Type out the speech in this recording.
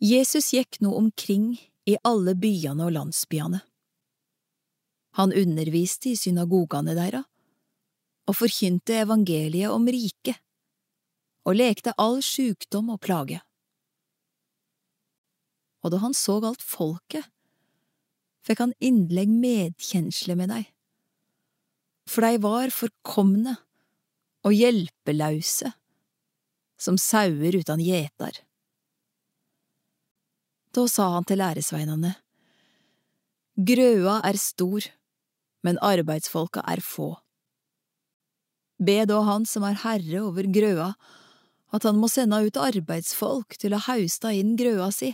Jesus gikk nå omkring i alle byene og landsbyene. Han underviste i synagogene deira og forkynte evangeliet om riket, og lekte all sjukdom og plage. Og da han så alt folket, fikk han innlegg medkjensle med dei, for dei var forkomne og hjelpelause, som sauer uten gjetar. Da sa han til læresveinene, Grøa er stor, men arbeidsfolka er få. Be da han som er herre over grøa, at han må sende ut arbeidsfolk til å hausta inn grøa si.